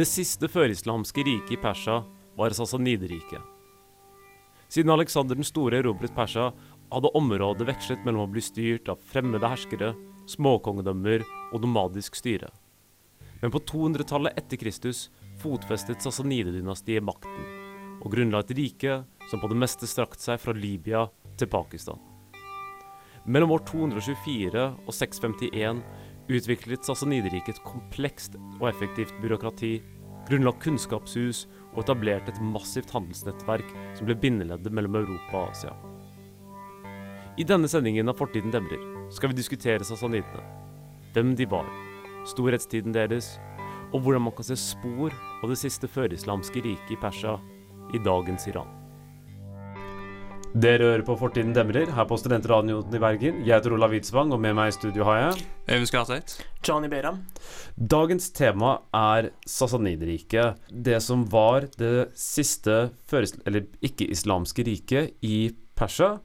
Det siste førislamske riket i Persia var Sassanideriket. Siden Aleksander den store erobret Persia, hadde området vekslet mellom å bli styrt av fremmede herskere, småkongedømmer og nomadisk styre. Men på 200-tallet etter Kristus fotfestet Sassanide-dynastiet makten, og grunnla et rike som på det meste strakte seg fra Libya til Pakistan. Mellom år 224 og 651 utviklet Sassanideriket et komplekst og effektivt byråkrati, grunnla kunnskapshus og etablerte et massivt handelsnettverk som ble bindeleddet mellom Europa og Asia. I denne sendingen av Fortiden demrer skal vi diskutere sassanidene. Hvem de var, storhetstiden deres, og hvordan man kan se spor av det siste førislamske riket i Persia i dagens Iran. Dere hører på Fortiden demrer her på Studentradioen i Bergen. Jeg heter Olav Hvitsvang, og med meg i studio har jeg Øyvind Skarseth. Johnny Beram. Dagens tema er Sassanidriket. Det som var det siste eller ikke-islamske riket i Persia.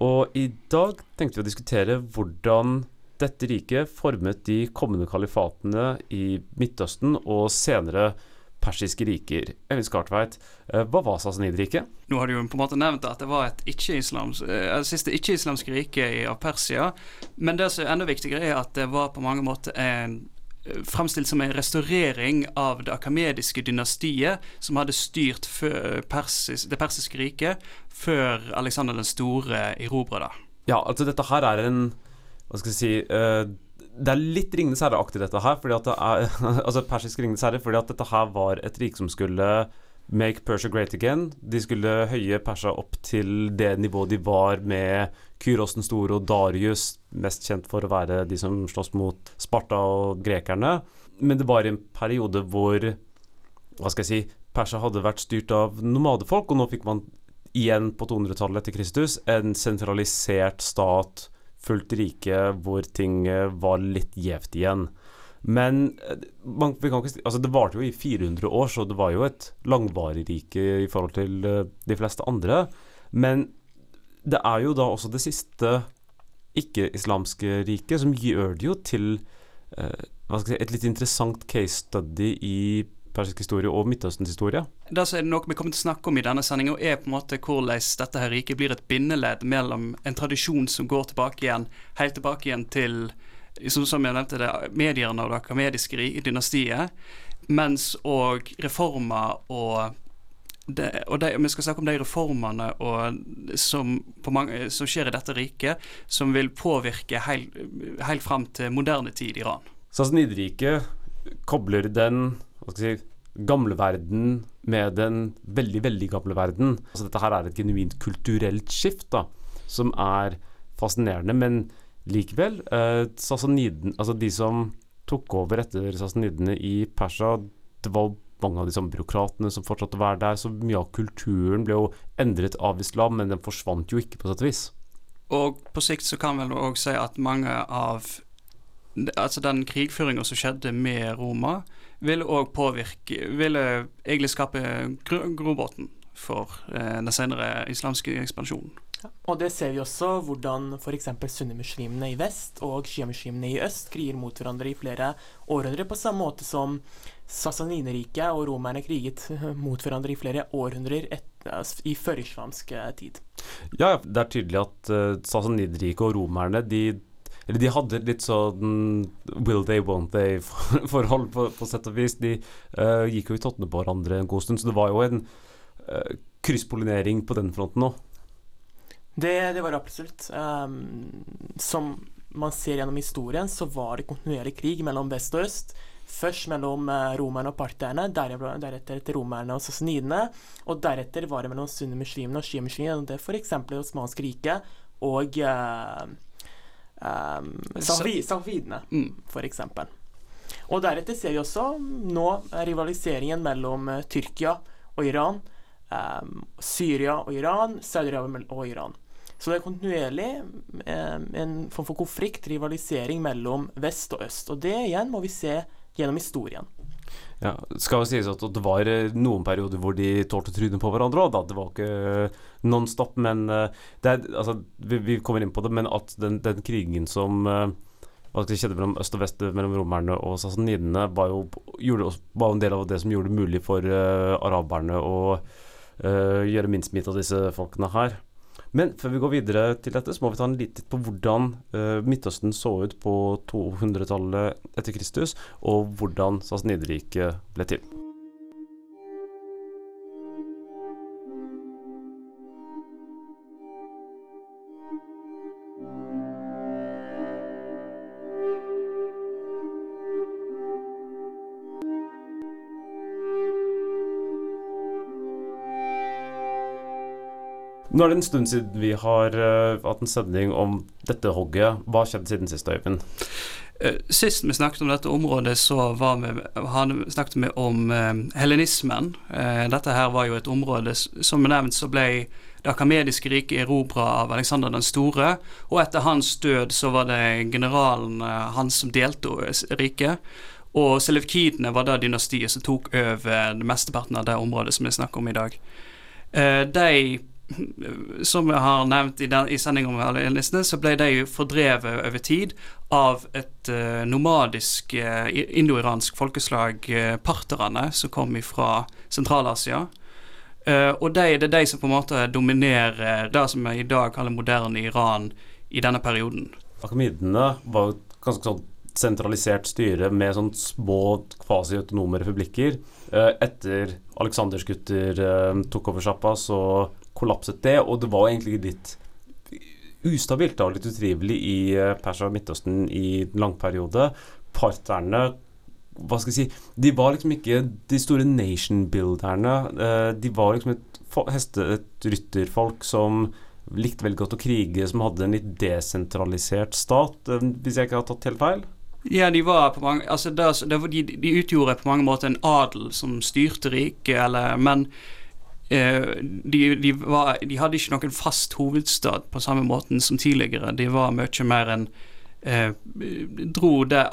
Og i dag tenkte vi å diskutere hvordan dette riket formet de kommende kalifatene i Midtøsten og senere persiske riker. Øyvind Skartveit, eh, hva var Sassanidriket? Nå har du jo på en måte nevnt at det var et ikke-islams, eh, det siste ikke-islamske riket av Persia. Men det som er enda viktigere, er at det var på mange måter en eh, fremstilt som en restaurering av det akamediske dynastiet som hadde styrt persis, det persiske riket før Alexander den store erobra det. Ja, altså dette her er en Hva skal jeg si det er litt Ringenes herre-aktig, dette her. fordi at det er, altså Persisk Ringenes herre, fordi at dette her var et rike som skulle make Persia great again. De skulle høye Persia opp til det nivået de var med Kyros den store og Darius, mest kjent for å være de som slåss mot Sparta og grekerne. Men det var en periode hvor hva skal jeg si, Persia hadde vært styrt av nomadefolk, og nå fikk man igjen på 200-tallet etter Kristus en sentralisert stat fullt rike hvor ting eh, var litt gjevt igjen. Men eh, ikke, altså det varte jo i 400 år, så det var jo et langvarig rike i forhold til uh, de fleste andre. Men det er jo da også det siste ikke-islamske riket som gjør det jo til uh, si, et litt interessant case study i persisk historie og Midtøstens historie. Det som er noe vi kommer til å snakke om i denne sendinga, er på en måte hvordan dette her riket blir et bindeledd mellom en tradisjon som går tilbake igjen, helt tilbake igjen til som, som jeg nevnte, det, medierne og det akademiske dynastiet, mens og reformer og det, og det, Vi skal snakke om de reformene og, som, mange, som, skjer i dette riket, som vil påvirke helt, helt fram til moderne tid i Iran. Sassanidriket kobler den hva skal jeg si, gamle verden med den veldig, veldig gamle verden. Altså Dette her er et genuint kulturelt skift da, som er fascinerende. Men likevel, eh, altså de som tok over etter sassanidene i Persia, det var mange av de samme byråkratene som fortsatte å være der. Så mye av kulturen ble jo endret av islam, men den forsvant jo ikke, på sett og vis. Og på sikt så kan vel òg si at mange av Altså den krigføringa som skjedde med Roma, ville òg påvirke Ville egentlig skape grobunn for eh, den senere islamske ekspansjonen. Ja, og det ser vi også hvordan f.eks. sunnimuslimene i vest og sjiamuslimene i øst kriger mot hverandre i flere århundrer, på samme måte som Sassaninerriket og romerne kriget mot hverandre i flere århundrer et, i førislamsk tid. Ja, det er tydelig at uh, eh, og romerne de eller de hadde litt sånn will they, won't they-forhold, på, på, sett og vis. De uh, gikk jo i tottene på hverandre en god stund, så det var jo en uh, krysspollinering på den fronten òg. Det, det, var absolutt. Um, som man ser gjennom historien, så var det kontinuerlig krig mellom vest og øst. Først mellom uh, romerne og partierne, deretter etter romerne og sassanidene. Og deretter var det mellom sunnimuslimene og sjiamuslimene, f.eks. det osmanske riket og uh, um, Safidene, mm. f.eks. Og deretter ser vi også nå rivaliseringen mellom uh, Tyrkia og Iran, um, Syria og Iran, Saudi-Arabia og Iran. Så det er kontinuerlig um, en form for konflikt, rivalisering mellom vest og øst. Og det igjen må vi se gjennom historien. Ja, skal jo sies at det var eh, noen perioder hvor de tålte trynet på hverandre òg, Det var ikke nonstop. non stop, men det er, altså, vi, vi, kommer inn på det, men at den, den krigen som skal skjedde mellom øst og vest, mellom romerne og sassanidene, var jo, gjorde, var en del av det som gjorde det mulig for uh, araberne å uh, gjøre minst av disse folkene her. Men før vi går videre til dette, så må vi ta en liten titt på hvordan uh, Midtøsten så ut på 200-tallet etter Kristus, og hvordan Sassanideriket ble til. Nå er det en stund siden vi har uh, hatt en sending om dette hogget. Hva har skjedd siden sist, Øyvind? Uh, sist vi snakket om dette området, så vi, snakket vi om uh, helenismen. dette her var jo et område Som nevnt så ble det akamediske riket erobra av Aleksander den store, og etter hans død så var det generalen hans som delte riket. Og selevkidene var det dynastiet som tok over mesteparten av det området som vi snakker om i dag. de som jeg har nevnt i, den, i sendinga om allianistene, så ble de fordrevet over tid av et uh, nomadisk uh, indo-iransk folkeslag, uh, parterne, som kom fra Sentral-Asia. Og de, det er de som på en måte dominerer det som vi i dag kaller moderne Iran i denne perioden. Akamidene var et ganske sånn sentralisert styre med sånn små kvasiautonome republikker. Etter Aleksanders gutter tok over sjappa, så kollapset det, og det var egentlig litt ustabilt og litt utrivelig i eh, Persia og Midtøsten i en lang periode. Parterne hva skal jeg si, De var liksom ikke de store nation-builderne. Eh, de var liksom et, heste, et rytterfolk som likte veldig godt å krige, som hadde en litt desentralisert stat, eh, hvis jeg ikke har tatt helt feil? Ja, de var på mange altså det, de, de, utgjorde på mange måter en adel som styrte riket, Men de, de, var, de, hadde ikke noen fast hovedstad på samme måten som tidligere. De var mye mer enn eh, dro der,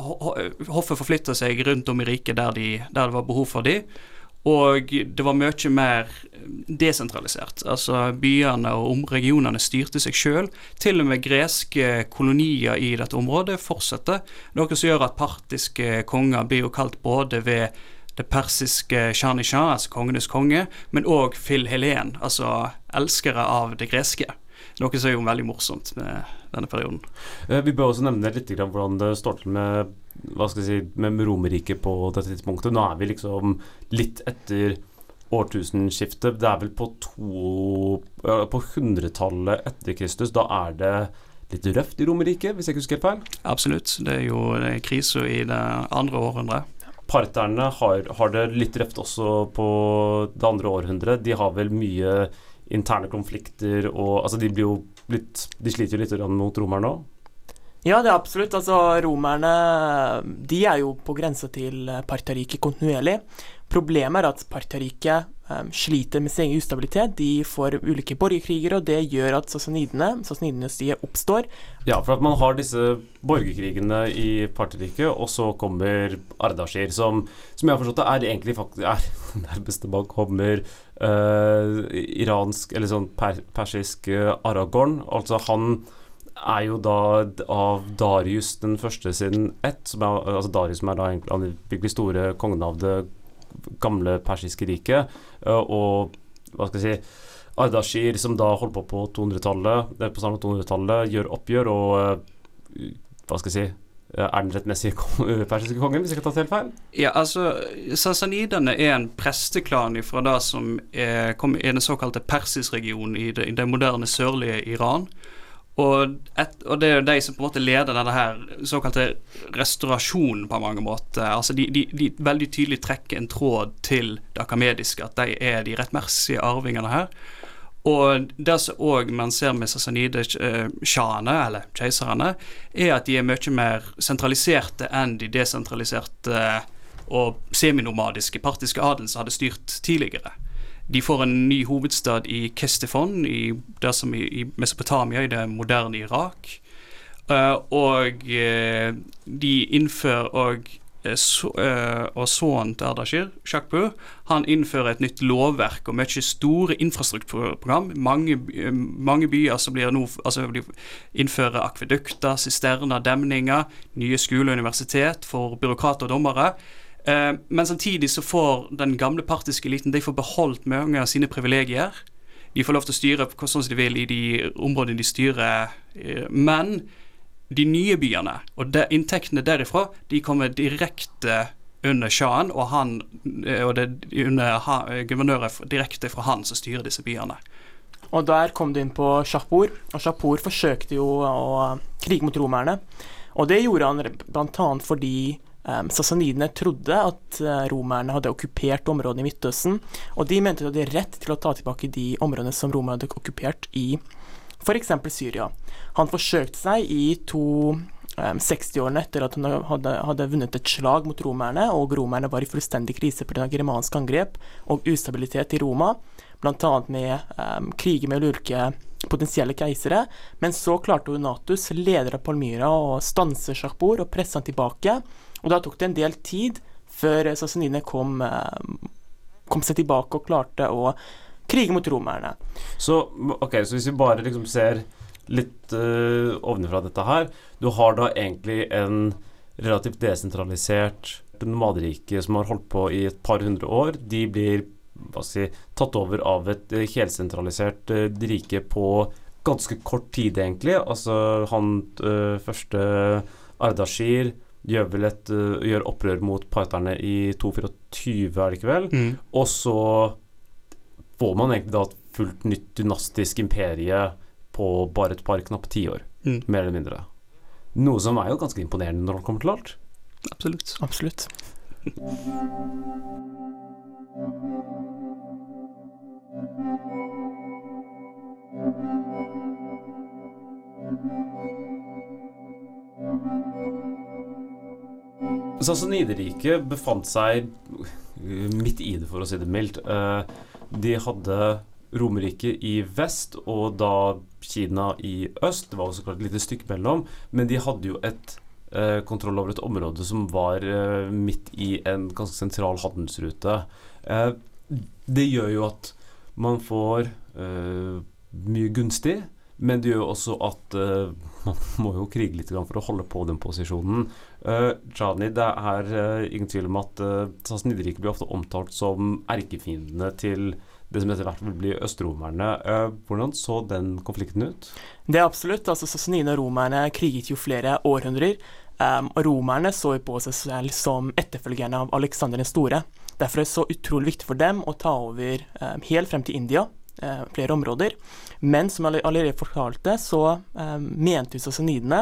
Hoffet forflytta seg rundt om i riket der, de, der, det var behov for dem. Og det var mye mer desentralisert. Altså Byene og regionene styrte seg sjøl. Til og med greske kolonier i dette området fortsetter. Noe som gjør at partiske konger blir jo kalt både ved det persiske Shah altså kongenes konge, men òg Phil Helen, altså elskere av det greske. Noe som er jo veldig morsomt med denne perioden. Eh, vi bør også nevne litt hvordan det står til med hva skal jeg si, med Romerriket på dette tidspunktet. Nå er vi liksom litt etter årtusenskiftet. Det er vel på to På hundretallet etter Kristus. Da er det litt røft i Romerriket, hvis jeg ikke husker helt feil? Absolutt. Det er jo krisa i det andre århundret. Parterne har, har, det litt røft også på det andre århundret. De har vel mye interne konflikter og Altså, de blir jo litt De sliter jo litt mot romerne òg. Ja, det er absolutt. Altså, romerne de er jo på grense til Partariket kontinuerlig. Problemet er at Partariket sliter med sin egen ustabilitet. De får ulike borgerkriger, og det gjør at sassanidene, sassanidynastiet, oppstår. Ja, for at man har disse borgerkrigene i Parteriket, og så kommer Ardashir, som, som jeg har forstått det, er egentlig faktisk er nærmeste man kommer uh, iransk, eller sånn per, persisk uh, Aragorn. Altså han er jo da av Darius den første sin ett, som er, altså Darius som er da egentlig virkelig store kongen av det gamle persiske riket. Eh, og hva skal jeg si Ardashir, som da holdt på på 200-tallet, eh, på 200-tallet, gjør oppgjør og eh, hva skal jeg si er den rettmessige persiske kongen, hvis jeg ikke har tatt helt feil? Ja, altså, Sassanidene er en presteklan fra det som er, er den såkalte persisregionen i i det moderne sørlige Iran. Og, et, og, det er jo de som på en måte leder denne her såkalte restaurasjonen på mange måter. Altså de, de, de veldig tydelig trekker en tråd til det akamediske, at de er de rettmessige arvingene her. Og det som òg man ser med sassanide-sjaene, eller keiserne, er at de er mye mer sentraliserte enn de desentraliserte og seminomadiske partiske adelen som hadde styrt tidligere. De får en ny hovedstad i Kestefon, i der som i, i Mesopotamia, i det moderne Irak. Uh, og uh, de innfører og eh, så, og sønnen til Ardashir, Shakpu, han innfører et nytt lovverk og mye store infrastrukturprogram. Mange, mange byer som blir nå altså innfører akvedukter, sisterner, demninger, nye skoler og universitet for byråkrater og dommere. Eh, men samtidig så får den gamle partiske eliten de får beholdt mange av sine privilegier. De får lov til å styre sånn som de vil i de områdene de styrer, eh, men de nye byene og de, inntektene derifra de kommer direkte under sjahen, og han eh, og det er under ha, guvernører direkte fra han som styrer disse byene. Og der kom du inn på Shapur, og Shapur forsøkte jo å krige mot romerne. Og det gjorde han bl.a. fordi um, sassanidene trodde at eh, romerne hadde okkupert områdene i Midtøsten, og de mente de hadde rett til å ta tilbake de områdene som romerne hadde okkupert i f.eks. Syria. Han forsøkte seg i to um, 60-årene etter at han hadde, hadde vunnet et slag mot romerne, og romerne var i fullstendig krise pga. germansk angrep og ustabilitet i Roma bl.a. med um, kriger med ulike potensielle keisere. Men så klarte Donatus, leder av Palmyra, å stanse Shahpur og presse han tilbake. Og da tok det en del tid før sassanidene kom, eh, kom seg tilbake og klarte å krige mot romerne. Så, okay, så hvis vi bare liksom ser litt uh, ovenfra dette her Du har da egentlig en relativt desentralisert nomaderike som har holdt på i et par hundre år. De blir si, tatt over av et eh, helsentralisert uh, rike på ganske kort tid, egentlig. Altså han uh, første Ardashir gjør vel et uh, gjør opprør mot parterne i 224, er det ikke vel? Og så får man egentlig da et fullt nytt dynastisk imperie på bare et par knappe tiår, Mm. mer eller mindre. Noe som er jo ganske imponerende når det kommer til alt. Absolutt. Absolutt. Sassanideriket befant seg uh, midt i det, for å si det mildt. Eh, De hadde Romerike i vest og da Kina i øst. Det var også klart et lite stykke mellom, men de hadde jo et eh, kontroll over et område som var midt i en ganske sentral handelsrute. Det gjør jo at man får mye gunstig, men det gjør jo også at man må jo krige litt for å holde på den posisjonen. Uh, Jani, det er uh, ingen tvil om at uh, Sassanideriket blir ofte omtalt som erkefiendene til det som etter hvert vil bli østromerne. Uh, hvordan så den konflikten ut? Det er absolutt. altså Sassanidene og romerne kriget jo flere århundrer. Um, og romerne så jo på seg selv som etterfølgerne av Aleksander den store. Derfor er det så utrolig viktig for dem å ta over um, helt frem til India, uh, flere områder. Men som jeg allerede fortalte, så eh, mente jo sassanidene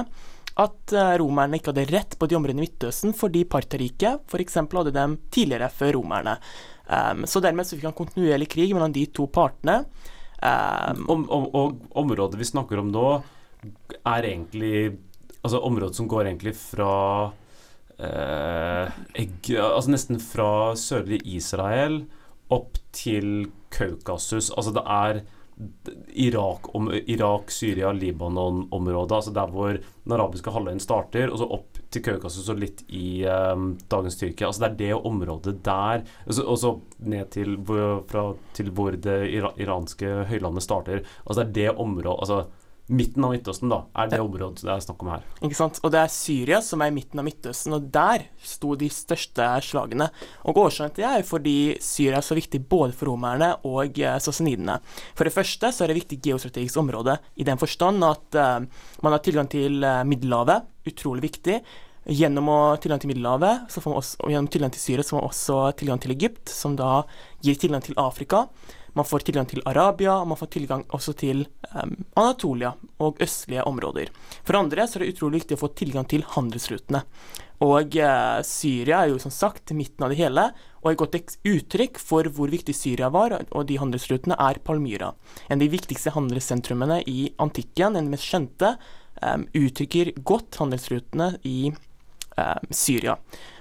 at uh, romerne ikke hadde rett på de områdene i Midtøsten fordi Parterriket f.eks. hadde dem tidligere før romerne. Um, så dermed så fikk han kontinuerlig krig mellom de to partene. Um, Om, om, og området vi snakker om nå, er egentlig Altså området som går egentlig fra eh, Altså nesten fra sørlig Israel opp til Kaukasus. Altså det er Irak, om, Irak Syria, Libanon-området. Altså der hvor den arabiske halvøyen starter, og så opp til Kaukasus og litt i um, dagens Tyrkia. Altså det er det området der, og så, ned til fra, til hvor det iranske høylandet starter. Altså det er det området Altså midten av Midtøsten, da, er det området det er snakk om her. Ikke sant? Og det er Syria som er i midten av Midtøsten, og der sto de største slagene. Og årsaken til det er fordi Syria er så viktig både for romerne og eh, sassanidene. For det første så er det viktig geostrategisk område i den forstand at uh, man har tilgang til eh, Middelhavet, utrolig viktig. Gjennom å tilgang til Middelhavet så får man også, og gjennom tilgang til Syria så får man også tilgang til Egypt, som da gir tilgang til Afrika. Man får tilgang til Arabia, og man får tilgang også til um, Anatolia og østlige områder. For andre så er det utrolig viktig å få tilgang til handelsrutene. Og uh, Syria er jo som sagt midten av det hele, og et godt uttrykk for hvor viktig Syria var, og de handelsrutene, er Palmyra. En av de viktigste handelssentrumene i antikken, en av de mest kjente, um, uttrykker godt handelsrutene i em, Syria.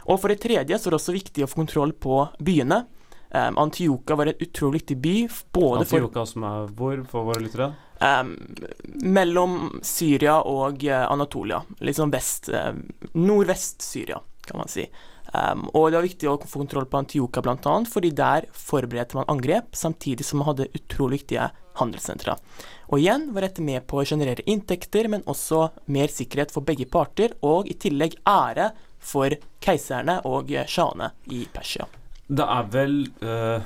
Og for det tredje så er det også viktig å få kontroll på byene. Um, Antioka var en utrolig viktig by, både for som er hvor for våre lyttere? Um, mellom Syria og eh, Anatolia. Sånn vest eh, Nordvest Syria, kan man si. Um, og det var viktig å få kontroll på Antioka bl.a., fordi der forberedte man angrep, samtidig som man hadde utrolig viktige handelssentra. Og igjen var dette med på å generere inntekter, men også mer sikkerhet for begge parter, og i tillegg ære for keiserne og sjahene i Persia. Det er vel uh,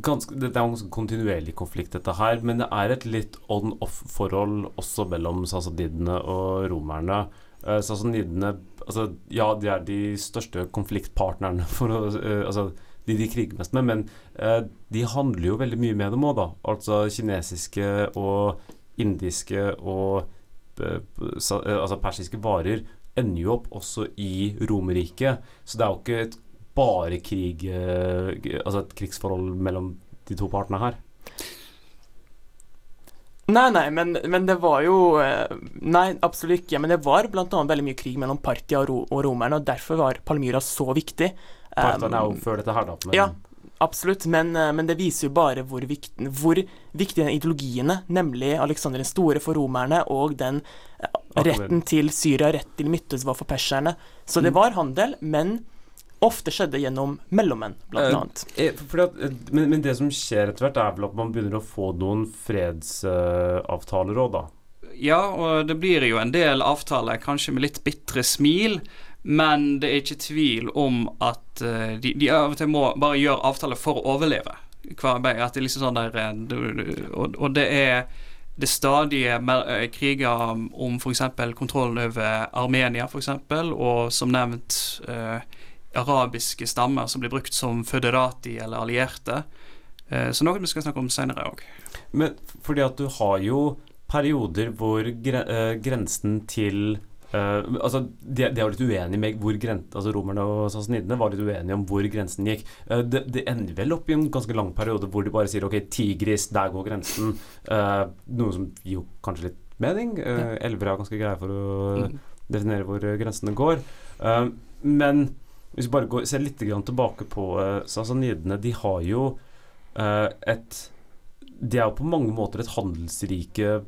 ganske, Det er en ganske kontinuerlig konflikt, dette her, men det er et litt on-off-forhold også mellom sasadidene og romerne. Uh, sasanidene altså, Ja, de er de største konfliktpartnerne for å uh, altså, de de kriger mest med, men de handler jo veldig mye med dem òg, da. Altså kinesiske og indiske og altså persiske varer ender jo opp også i Romerriket. Så det er jo ikke et bare krig eh, Altså et krigsforhold mellom de to partene her. Nei, nei, men, men, det var jo eh, Nei, absolutt ikke. Men det var bl.a. veldig mye krig mellom Partia og, ro, og, romerne, og derfor var Palmyra så viktig. Partia er jo um, før dette her, da. Men... Ja, absolutt. Men, eh, men, det viser jo bare hvor, vikt, hvor viktig den ideologiene, nemlig Aleksander den store for romerne og den retten til Syria, rett til Midtøsten var for perserne. Så det mm. var handel, men ofte skjedde gjennom mellommenn, blant uh, annet. Eh, at, eh, men, men, det som skjer etter hvert, er vel at man begynner å få noen fredsavtaler òg, da? Ja, og det blir jo en del avtaler, kanskje med litt bitre smil. Men det er ikke tvil om at uh, de, de, av og til må bare gjøre avtaler for å overleve. Hver, at det er liksom sånn der, og, og det er det stadige kriger om f.eks. kontrollen over Armenia, f.eks., og som nevnt eh, arabiske stammer som blir brukt som føderati eller allierte. Eh, så noe vi skal snakke om senere òg. Men fordi at du har jo perioder hvor gre uh, grensen til uh, altså de, de er litt uenige med hvor grensen altså Romerne og sassanidene var litt uenige om hvor grensen gikk. Uh, det, de ender vel opp i en ganske lang periode hvor de bare sier OK, Tigris, der går grensen. noe som gir jo kanskje litt mening. Uh, Elver er ganske greie for å mm. definere hvor grensene går. men hvis vi bare går, ser litt tilbake på uh, Sassanidene, de har jo uh, et De er jo på mange måter et handelsrike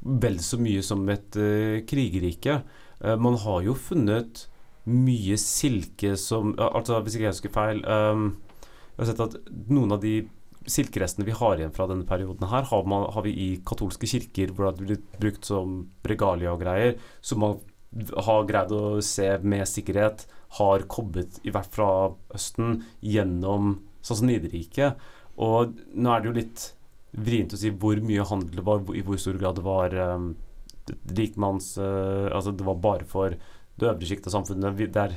vel så mye som et uh, krigerrike. Uh, man har jo funnet mye silke som Altså, hvis ikke jeg husker feil um, Jeg har sett at noen av de silkerestene vi har igjen fra denne perioden her, har, man, har vi i katolske kirker hvor det har blitt brukt som regalia og greier, som man har greid å se med sikkerhet har kobbet i hvert fra Østen, gjennom sånn som Sassanideriket. Og nå er det jo litt vrient å si hvor mye handel det var, i hvor stor grad det var um, rikmanns uh, Altså det var bare for det øvre sjiktet av samfunnet. Det er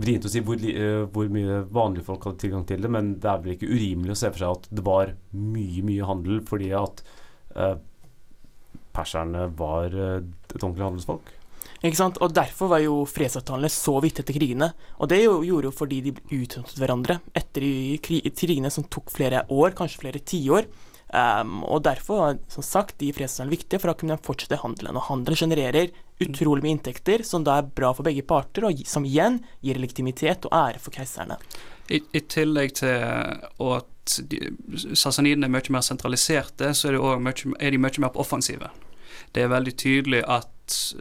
vrient å si hvor, uh, hvor, mye vanlige folk hadde tilgang til det, men det er vel ikke urimelig å se for seg at det var mye, mye handel, fordi at uh, perserne var et ordentlig handelsfolk. Og Derfor var jo fredsavtalene så viktige etter krigene. Og det gjorde jo fordi de utnyttet hverandre etter krigene som tok flere år, kanskje flere tiår. Um, og derfor var som sagt de fredsavtalene viktige for da kunne fortsette handelen. Og handelen genererer utrolig mye inntekter, som da er bra for begge parter, og som igjen gir legitimitet og ære for keiserne. I, i tillegg til at sassanidene er mye mer sentraliserte, så er, de, mye, er de mye mer på offensive. Det er veldig tydelig at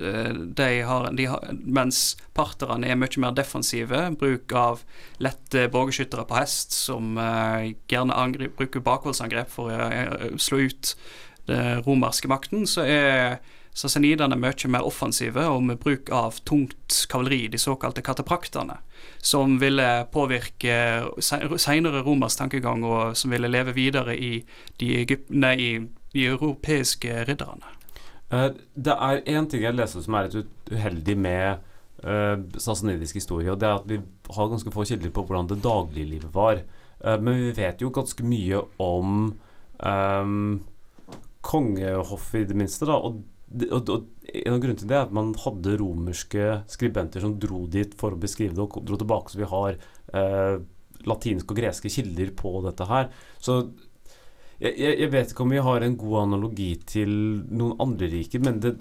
uh, de har, de har, Mens parterne er mye mer defensive, bruk av lette bågeskyttere på hest, som uh, gjerne angrip, bruker bakholdsangrep for å uh, slå ut den romerske makten, så er sassanidene mye mer offensive og med bruk av tungt kavaleri, de såkalte katapraktene, som ville påvirke senere romersk tankegang, og som ville leve videre i de, nei, i de europeiske ridderne. Uh, det er én ting jeg leste som er litt uheldig med uh, historie, og det er at vi har ganske få kilder på hvordan det dagliglivet var. Uh, men vi vet jo ganske mye om um, kongehoffet, i det minste. da, og, og, og, En av grunnene til det er at man hadde romerske skribenter som dro dit for å beskrive det, og dro tilbake, så vi har latinske og greske kilder på dette her. Så jeg, jeg, vet ikke om vi har en god analogi til noen andre riker, men det,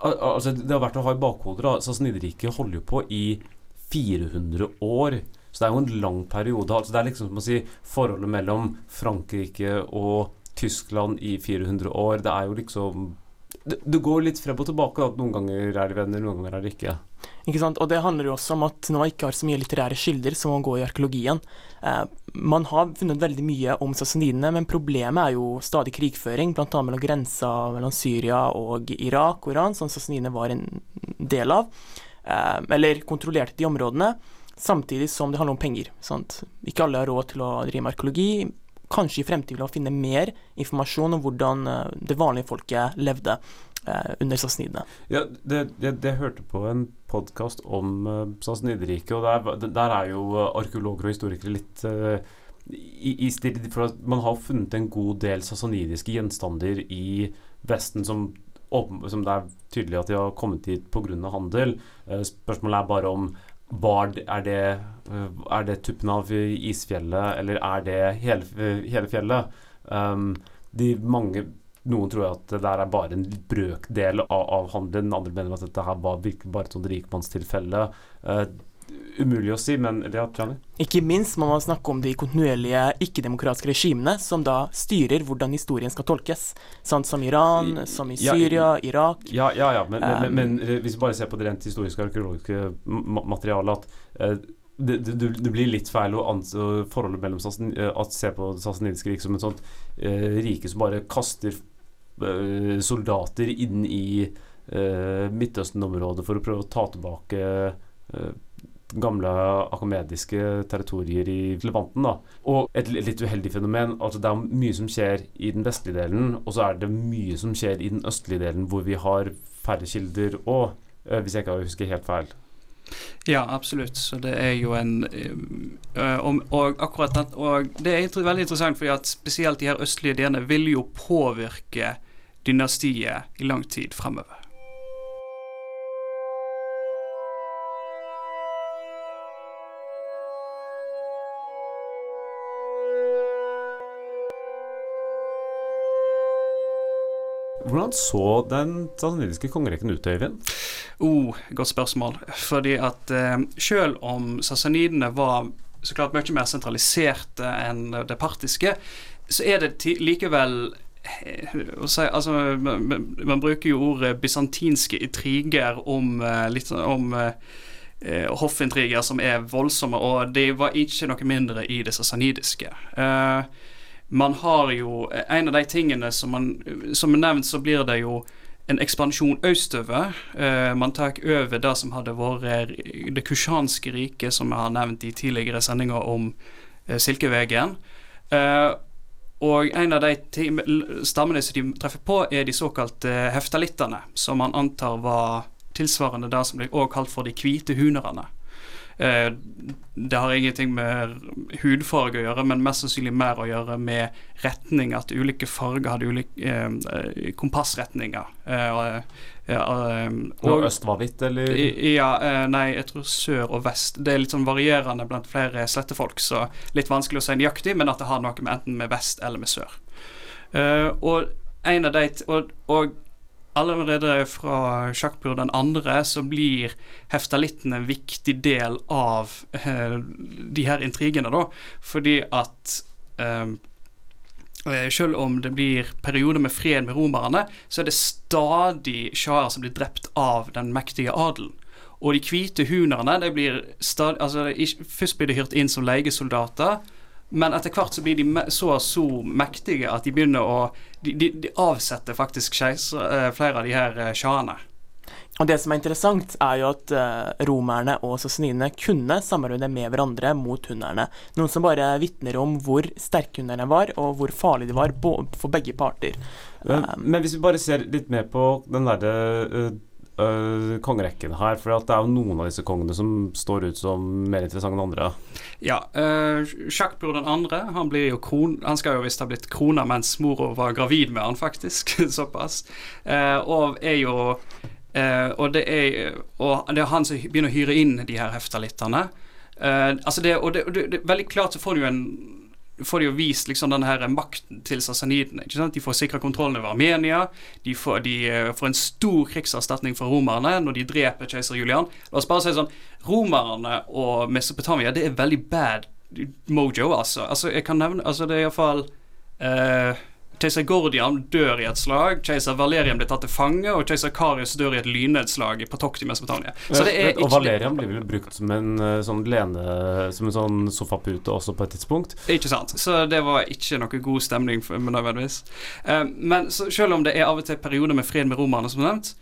altså, det har vært å ha i bakhodet. Sassanideriket holder jo på i 400 år. Så det er jo en lang periode. Altså, det er liksom som å si forholdet mellom Frankrike og Tyskland i 400 år. Det er jo liksom Det, går litt frem og tilbake. At noen ganger er de venner, noen ganger er de ikke. Ikke sant? Og det handler jo også om at når man ikke har så mye litterære kilder, så må man gå i arkeologien. Eh, man har funnet veldig mye om sassanidene, men problemet er jo stadig krigføring, bl.a. mellom grensa mellom Syria og Irak og Iran, som sassanidene var en del av. Eh, eller kontrollerte de områdene, samtidig som det handler om penger. Sant? Ikke alle har råd til å drive med arkeologi. Kanskje i fremtiden vil finne mer informasjon om hvordan eh, det vanlige folket levde eh, under sassanidene. Ja, det hørte på en podkast om uh, og der, der, er jo arkeologer og historikere litt uh, i, i stil, for Man har funnet en god del sassanidiske gjenstander i Vesten som, som det er tydelig at de har kommet hit pga. handel. Spørsmålet er bare om var, er, det, er det tuppen av isfjellet, eller er det hele, hele fjellet? Um, de mange noen tror at det der er bare en brøkdel av, av handelen. Andre mener at dette her var virkelig bare et sånt rikmannstilfelle. Uh, umulig å si, men ja, Johnny? Ikke minst må man snakke om de kontinuerlige ikke-demokratiske regimene som da styrer hvordan historien skal tolkes. Sånn som Iran, som i Syria, ja, Irak. Ja, ja, ja. Men, um, men, men, hvis vi bare ser på det rent historiske arkeologiske materialet, at uh, det, det, det, blir litt feil å anse forholdet mellom eh, at se på det rik som et sånt uh, rike som bare kaster uh, soldater inn i Midtøsten-området for å prøve å ta tilbake gamle akomediske territorier i Levanten. Da. Og et litt uheldig fenomen. altså Det er mye som skjer i den vestlige delen, og så er det mye som skjer i den østlige delen, hvor vi har færre kilder og, hvis jeg ikke husker helt feil. Ja, absolutt. Så det er jo en øh, og, og, akkurat den, og det er veldig interessant, fordi at spesielt de her østlige delene vil jo påvirke dynastiet i lang tid fremover. Hvordan så den sasanidiske kongerekken ut, Øyvind? Oh, godt spørsmål. Fordi at eh, selv om sassanidene var så klart mye mer sentraliserte enn det partiske, så er det likevel Si, Altså, man, man, bruker jo ordet bysantinske intriger om, eh, litt, sånn, om eh, hoffintriger som er voldsomme, og de var ikke noe mindre i det sassanidiske. Eh, man har jo En av de tingene som man Som er nevnt, så blir det jo en ekspansjon østover. Uh, man tar over det som hadde vært det kusjanske riket, som jeg har nevnt i tidligere sendinger om uh, Silkevegen. Uh, og en av de stammene som de treffer på, er de såkalte heftalittene, som man antar var tilsvarende det som ble også kalt for de hvite hunerne. Eh, det har ingenting med hudfarge å gjøre, men mest sannsynlig mer å gjøre med retning. At ulike farger hadde ulike eh, kompassretninger. Og, og øst var hvitt, eller? Ja, nei, jeg tror sør og vest. Det er litt sånn varierende blant flere slettefolk, så litt vanskelig å si nøyaktig, men at det har noe med enten med vest eller med sør. og en av de og, og allerede fra Sjakpur den andre så blir heftalitten en viktig del av eh, de her intrigene, da. Fordi at eh, selv om det blir perioder med fred med romerne, så er det stadig sjaher som blir drept av den mektige adelen. Og de hvite hunerne de blir stadig, altså, Først blir de hyrt inn som leiesoldater. Men etter hvert så blir de så så mektige at de begynner å De, de, de avsetter faktisk keiser, eh, flere av de her sjahene. Og Det som er interessant, er jo at uh, romerne og sassanidene kunne samarbeide med hverandre mot hunderne. Noen som bare vitner om hvor sterke hunderne var, og hvor farlige de var for begge parter. Men hvis vi bare ser litt mer på den derre uh, kongerekken her? For det er jo noen av disse kongene som står ut som mer interessante enn andre. Ja. Uh, Sjakpur den andre han, blir jo kron, han skal jo visst ha blitt krona mens mora var gravid med han, faktisk. Såpass. Uh, og er jo uh, og, det er, og det er han som begynner å hyre inn de her heftalittene. Altså det, og det, det, det, veldig klart så får du jo en får de jo vist liksom denne her makten til sassanidene. ikke sant? De får sikra kontrollen over Armenia. De får, de eh, får, en stor krigserstatning fra romerne når de dreper keiser Julian. La oss bare si sånn Romerne og Mesopotamia, det er veldig bad mojo, altså. altså jeg kan nevne, altså Det er iallfall uh, Keiser Gordian dør i et slag, keiser Valerian blir tatt til fange, og keiser Karius dør i et lynnedslag på tokt i Mesopotamia. Så det og Valerian blir vel brukt som en eh, sånn lene Som en sånn sofapute også på et tidspunkt. Ikke sant. Så det var ikke noe god stemning nødvendigvis. Eh, men så, selv om det er av og til perioder med fred med romerne, som nevnt,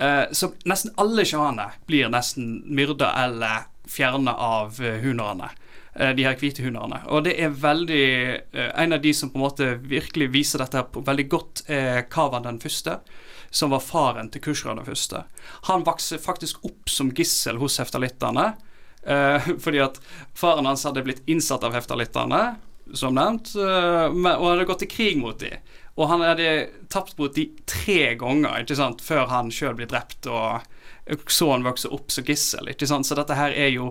eh, så nesten alle sjahene blir nesten myrda eller fjerna av hunerne. Eh, de her hvite hundene. Og det er veldig eh, En av de som på en måte virkelig viser dette her på veldig godt, er Kavan den første, som var faren til Kushra den første. Han vokste faktisk opp som gissel hos heftalittene, eh, fordi at faren hans hadde blitt innsatt av heftalittene, som nevnt, eh, og hadde gått til krig mot dem. Og han hadde tapt mot dem tre ganger ikke sant, før han sjøl ble drept og sønnen vokser opp som gissel. ikke sant, Så dette her er jo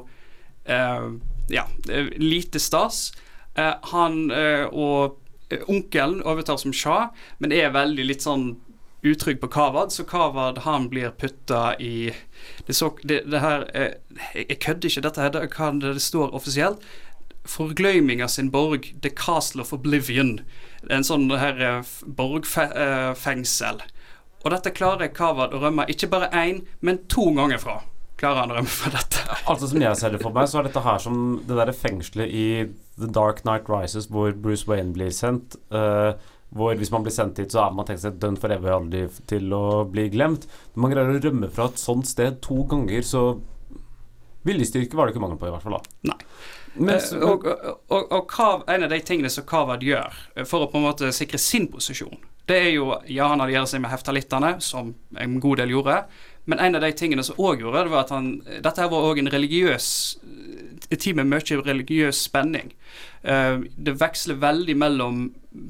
eh, ja, lite stas. Eh, han eh, og eh, onkelen overtar som Shah, men er veldig litt sånn utrygg på Kavad, så Kavad han blir putta i det, så, det, det her Jeg kødder ikke, dette her, det, det står offisielt. Forgløyming av sin borg, The Castle of Oblivion. En sånn her borgfengsel. Og dette klarer Kavad å rømme ikke bare én, men to ganger fra klarer han å rømme fra dette. altså Som jeg ser det for meg, så er dette her som det derre fengselet i The Dark Night Rises, hvor Bruce Wayne blir sendt. Uh, hvor hvis man blir sendt hit, så er man tenkt seg dønn for evig aldri til å bli glemt. Når man greier å rømme fra et sånt sted to ganger, så Viljestyrke var det ikke mangel på, i hvert fall. da Nei. Men, uh, og, og, og Kav, en av de tingene som Kavad gjør eh, for å på en måte sikre sin posisjon, det er jo Ja, han allierer seg med heftalittene, som en god del gjorde. Men en av de tingene som òg gjorde, det var at han Dette her var òg en religiøs tid med mye religiøs spenning. Uh, det veksler veldig mellom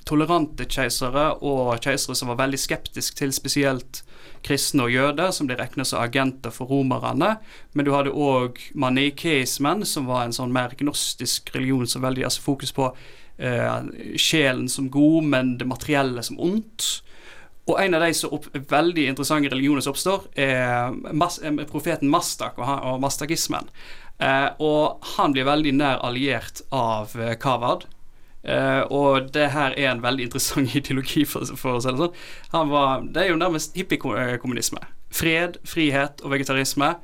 tolerante keisere og keisere som var veldig skeptiske til spesielt kristne og jøder, som ble regnet som agenter for romerne. Men du hadde òg manikeismen, som var en sånn mer gnostisk religion som veldig altså fokus på uh, sjelen som god, men det materielle som ondt. Og en av de så opp, veldig interessante religioner som oppstår, er, mas, er profeten Mastak og, og mastakismen. Eh, og han blir veldig nær alliert av eh, Kavad. Eh, og det her er en veldig interessant ideologi, for, for å si det sånn. Var, det er jo nærmest hippiekommunisme. Fred, frihet og vegetarisme.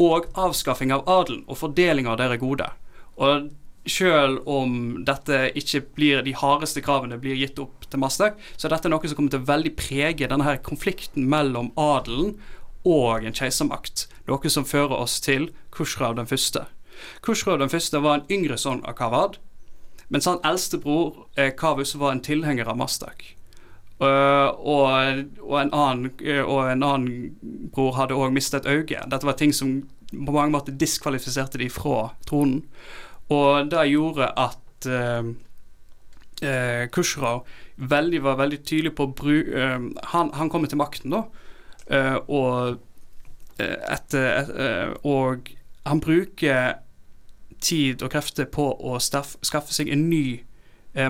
Og avskaffing av adelen og fordeling av deres gode. Og selv om dette ikke blir de hardeste kravene blir gitt opp til Mastak, så er dette noe som kommer til å veldig prege denne her konflikten mellom adelen og en keisermakt. Noe som fører oss til Kushrav den første. Kushrav den første var en yngre sønn av Kavad, mens han eldstebror eh, Kavus var en tilhenger av Mastak. Uh, og, og, en annen, uh, og, en annen, bror hadde òg mistet øyet. øye. Dette var ting som på mange måter diskvalifiserte de fra tronen. Og det gjorde at eh, uh, Kushraw veldig, var veldig tydelig på å bruke eh, han, han kommer til makten, da, eh, og etter Og han bruker tid og krefter på å staff, skaffe seg en ny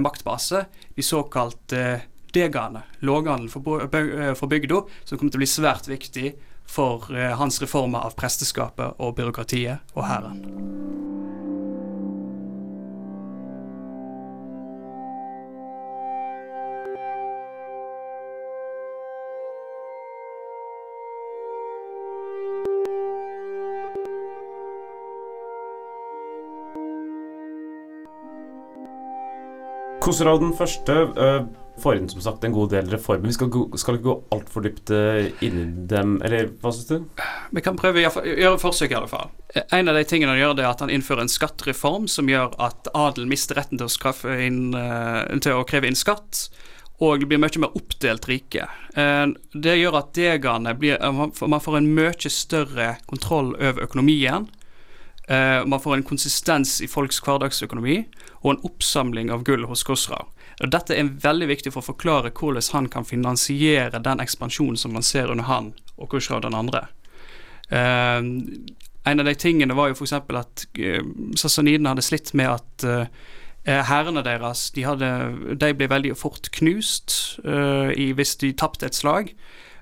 maktbase, de såkalte degaene, låghandelen for, for bygda, som kommer til å bli svært viktig for hans reformer av presteskapet og byråkratiet og hæren. Koseråd den første uh, får inn som sagt en god del reformer. Vi skal, skal ikke gå altfor dypt uh, inn i dem, eller hva syns du? Vi kan prøve å gjøre forsøk, i alle fall. En av de tingene han gjør, det er at han innfører en skattereform som gjør at adelen mister retten til å, inn, uh, til å kreve inn skatt. Og blir mye mer oppdelt rike. Det gjør at degene blir Man får en mye større kontroll over økonomien. Man får en konsistens i folks hverdagsøkonomi og en oppsamling av gull hos Khosrau. Dette er veldig viktig for å forklare hvordan han kan finansiere den ekspansjonen som man ser under han og Khosrau den andre. Uh, en av de tingene var jo f.eks. at uh, sassanidene hadde slitt med at uh, deres de, hadde, de, ble veldig fort knust uh, i, hvis de tapte et slag.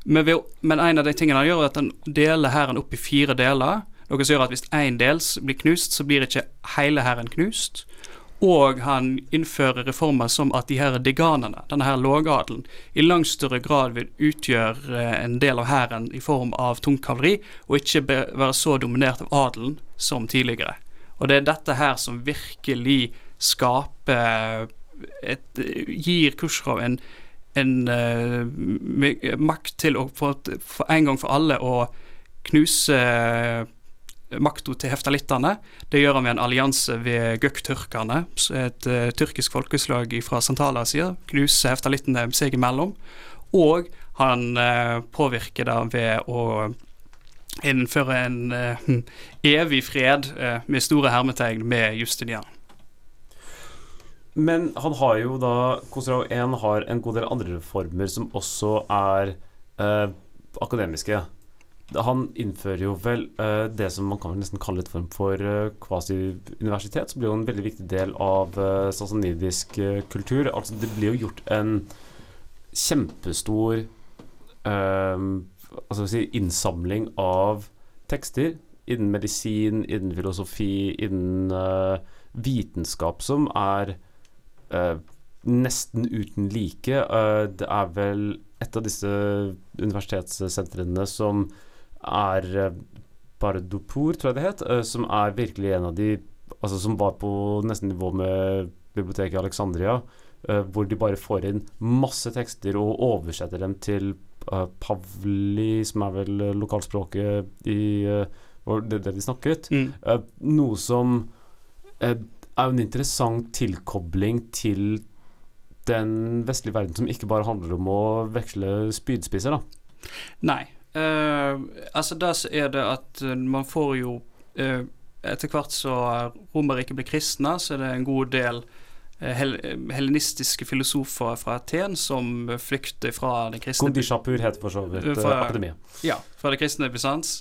Men, ved, men, en av de tingene han gjør, er at han deler hæren opp i fire deler. Noe som gjør at hvis én del blir knust, så blir ikke hele hæren knust. Og han innfører reformer som at de her deganene, denne her lågadelen, i langt større grad vil utgjøre eh, en del av hæren i form av tungt kavalleri, og ikke være så dominert av adelen som tidligere. Og det er dette her som virkelig skaper et, Gir Khrusjtsjov en, en uh, makt til å for, for en gang for alle å knuse makta til heftalittene. Det gjør han ved en allianse ved gøk-tyrkerne, et uh, tyrkisk folkeslag fra Sentral-Asia. Knuser heftalittene seg imellom. Og han uh, påvirker det ved å innføre en hm, evig fred med store hermetegn med Justinian. Men han har jo da Khosrau 1 har en god del andre reformer som også er akademiske. Han innfører jo vel uh, det som man kan nesten kalle et form for uh, kvasi-universitet, som blir jo en veldig viktig del av uh, sassanidisk uh, kultur. Altså Det blir jo gjort en kjempestor eh, altså si, innsamling av tekster innen medisin, innen filosofi, innen eh, vitenskap, som er eh, nesten uten like. Eh, det er vel et av disse universitetssentrene som er uh, Bardopur, tror jeg det het, eh, som er virkelig en av de Altså som var på nesten nivå med biblioteket i Alexandria, eh, hvor de bare får inn masse tekster og oversetter dem til eh, Pavli, som er vel eh, lokalspråket i eh, det, det de snakket. Mm. Eh, noe som eh, er en interessant tilkobling til den vestlige verden, som ikke bare handler om å veksle spydspisser, da. Nei. Eh, altså så er det at eh, man får jo eh, Etter hvert så Romerriket blir kristne, så er det en god del hel helenistiske filosofer fra Aten som flykter fra det kristne Kondishapur heter for så vidt For- akademiet. Ja, fra det kristne Bysants.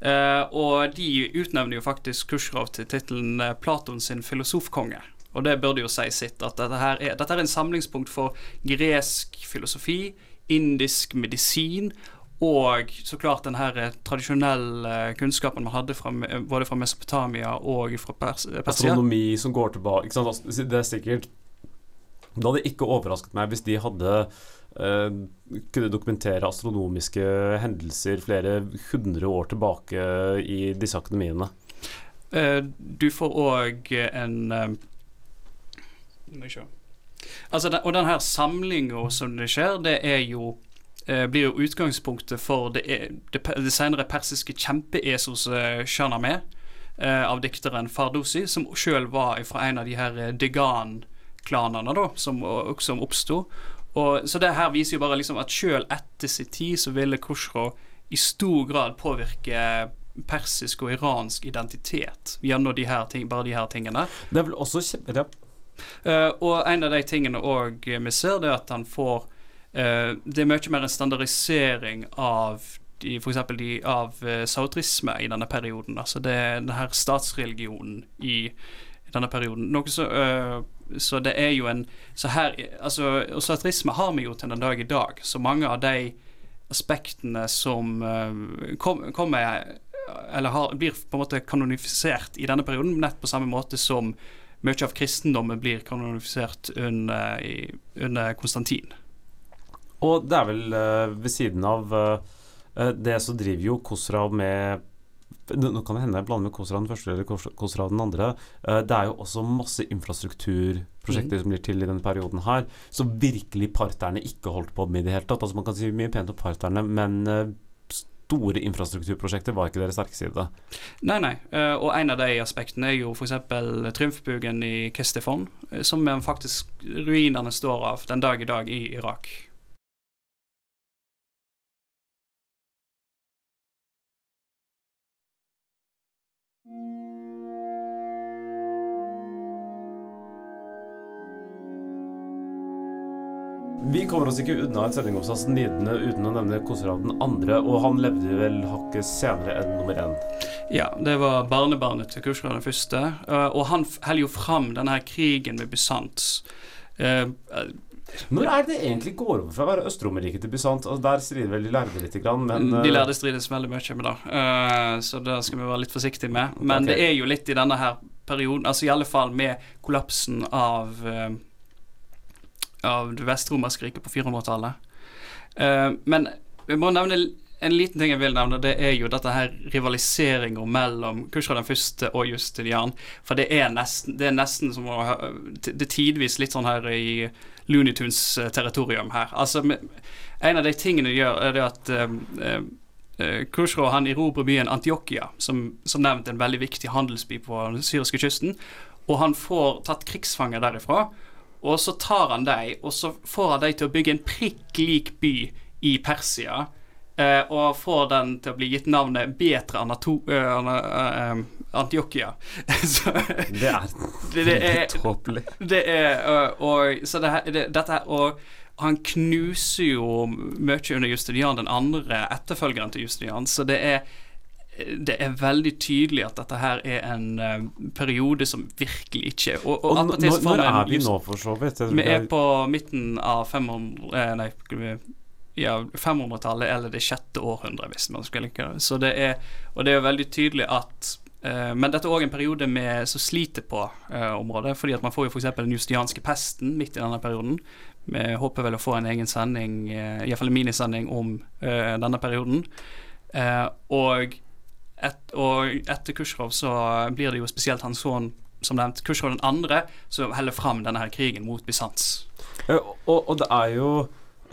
Eh, og de utnevner jo faktisk Khrusjtsjov til tittelen Platon sin filosofkonge. Og det burde jo si sitt, at dette her er, dette er en samlingspunkt for gresk filosofi, indisk medisin og så klart den her eh, tradisjonelle eh, kunnskapen man hadde fra, både fra Mesopotamia og fra Pers Persia. Astronomi som går tilbake? Altså, Det er sikkert Det hadde ikke overrasket meg hvis de hadde uh, kunne dokumentere astronomiske hendelser flere hundre år tilbake i disse akademiene. Uh, du får òg en uh, Må jeg se. Altså, den, og den her samlinga som det skjer, det er jo eh, blir jo utgangspunktet for det, er- det, det senere persiske kjempeesos uh, Shahnameh eh, av dikteren Fardosi, som sjøl var fra en av de her eh, Degan-klanene da, som, som oppsto. Så det her viser jo bare liksom at sjøl etter sin tid så ville Khrusjtsjov i stor grad påvirke persisk og iransk identitet gjennom de her ting, bare de her tingene. Det er vel også kjempe... Eh, og en av de tingene òg vi ser, det er at han får eh, Det er mye mer en standardisering av de, for de, av uh, sautrisme i denne perioden. Altså det er den her statsreligionen i, denne perioden. Så, uh, så det er jo en så her, altså, Og sautrisme har vi jo til den dag i dag. Så mange av de aspektene som eh, kom- kommer Eller har, blir på en måte kanonifisert i denne perioden, nett på samme måte som mye av kristendommen blir kanonifisert under, under Konstantin. Og det er vel eh, ved siden av eh, eh, det så driver jo Khosrau med nå kan det hende jeg blander med KOSRA den første eller KOSRA den andre. Det er jo også masse infrastrukturprosjekter som blir til i denne perioden her, som virkelig parterne ikke holdt på med i det hele tatt. Altså Man kan si mye pent om parterne, men store infrastrukturprosjekter var ikke deres sterke side. Nei, nei. og en av de aspektene er jo f.eks. Trymfbugen i Kestefon, som faktisk ruinene står av den dag i dag i Irak. Vi kommer oss ikke unna en sending om sassanidene uten å nevne Khosrau den andre, og han levde vel hakket senere enn nummer én. Ja, det var barnebarnet til Khushra den første. eh, og han holder jo fram denne krigen med Bysants. Når er det egentlig går over fra å være Øst-Romerriket til Bysant? Altså, der strider vel de lærde litt, grann, men de eh, lærde strides veldig mye med det, Eh, så det skal vi være litt forsiktige med. Men okay. det er jo litt i denne her perioden, altså i alle fall med kollapsen av eh, av det vestromerske riket på 400-tallet. Eh, men vi må nevne en liten ting jeg vil nevne, det er jo dette her rivaliseringa mellom Kushra den første og Justinian. For det er nesten, det er nesten som å Det er tidvis litt sånn her i Looney Tunes-territorium her. Altså, en av de tingene de gjør, er det at um, um, eh, Kushra han erobrer byen Antiokia, som, som nevnt en veldig viktig handelsby på den syriske kysten. Og han får tatt krigsfanger derifra. Og så tar han dem, og så får han dem til å bygge en prikk lik by i Persia. Eh, og får den til å bli gitt navnet Betre Anato uh, Antiokia. så Det er det, er tåpelig. det er og, Så det, det, dette her Og han knuser jo mye under Justinian, den andre etterfølgeren til Justinian, så det er det er veldig tydelig at dette her er en uh, periode som virkelig ikke Og, og Og når, når er vi nå, for så vidt? Vi er på midten av 500 eh, Nei, ja, 500-tallet eller det sjette århundret, hvis man skal like det. Så det er, og det er veldig tydelig at uh, Men dette er òg en periode med, som sliter på uh, området. fordi at man får jo f.eks. den justianske pesten midt i denne perioden. Vi håper vel å få en egen sending, uh, iallfall en minisending, om uh, denne perioden. Eh, og, et, og etter Khrusjtsjov så blir det jo spesielt hans sønn, som nevnt, Khrusjtsjov andre, som heller fram denne her krigen mot Bysants. Eh, og, og det er jo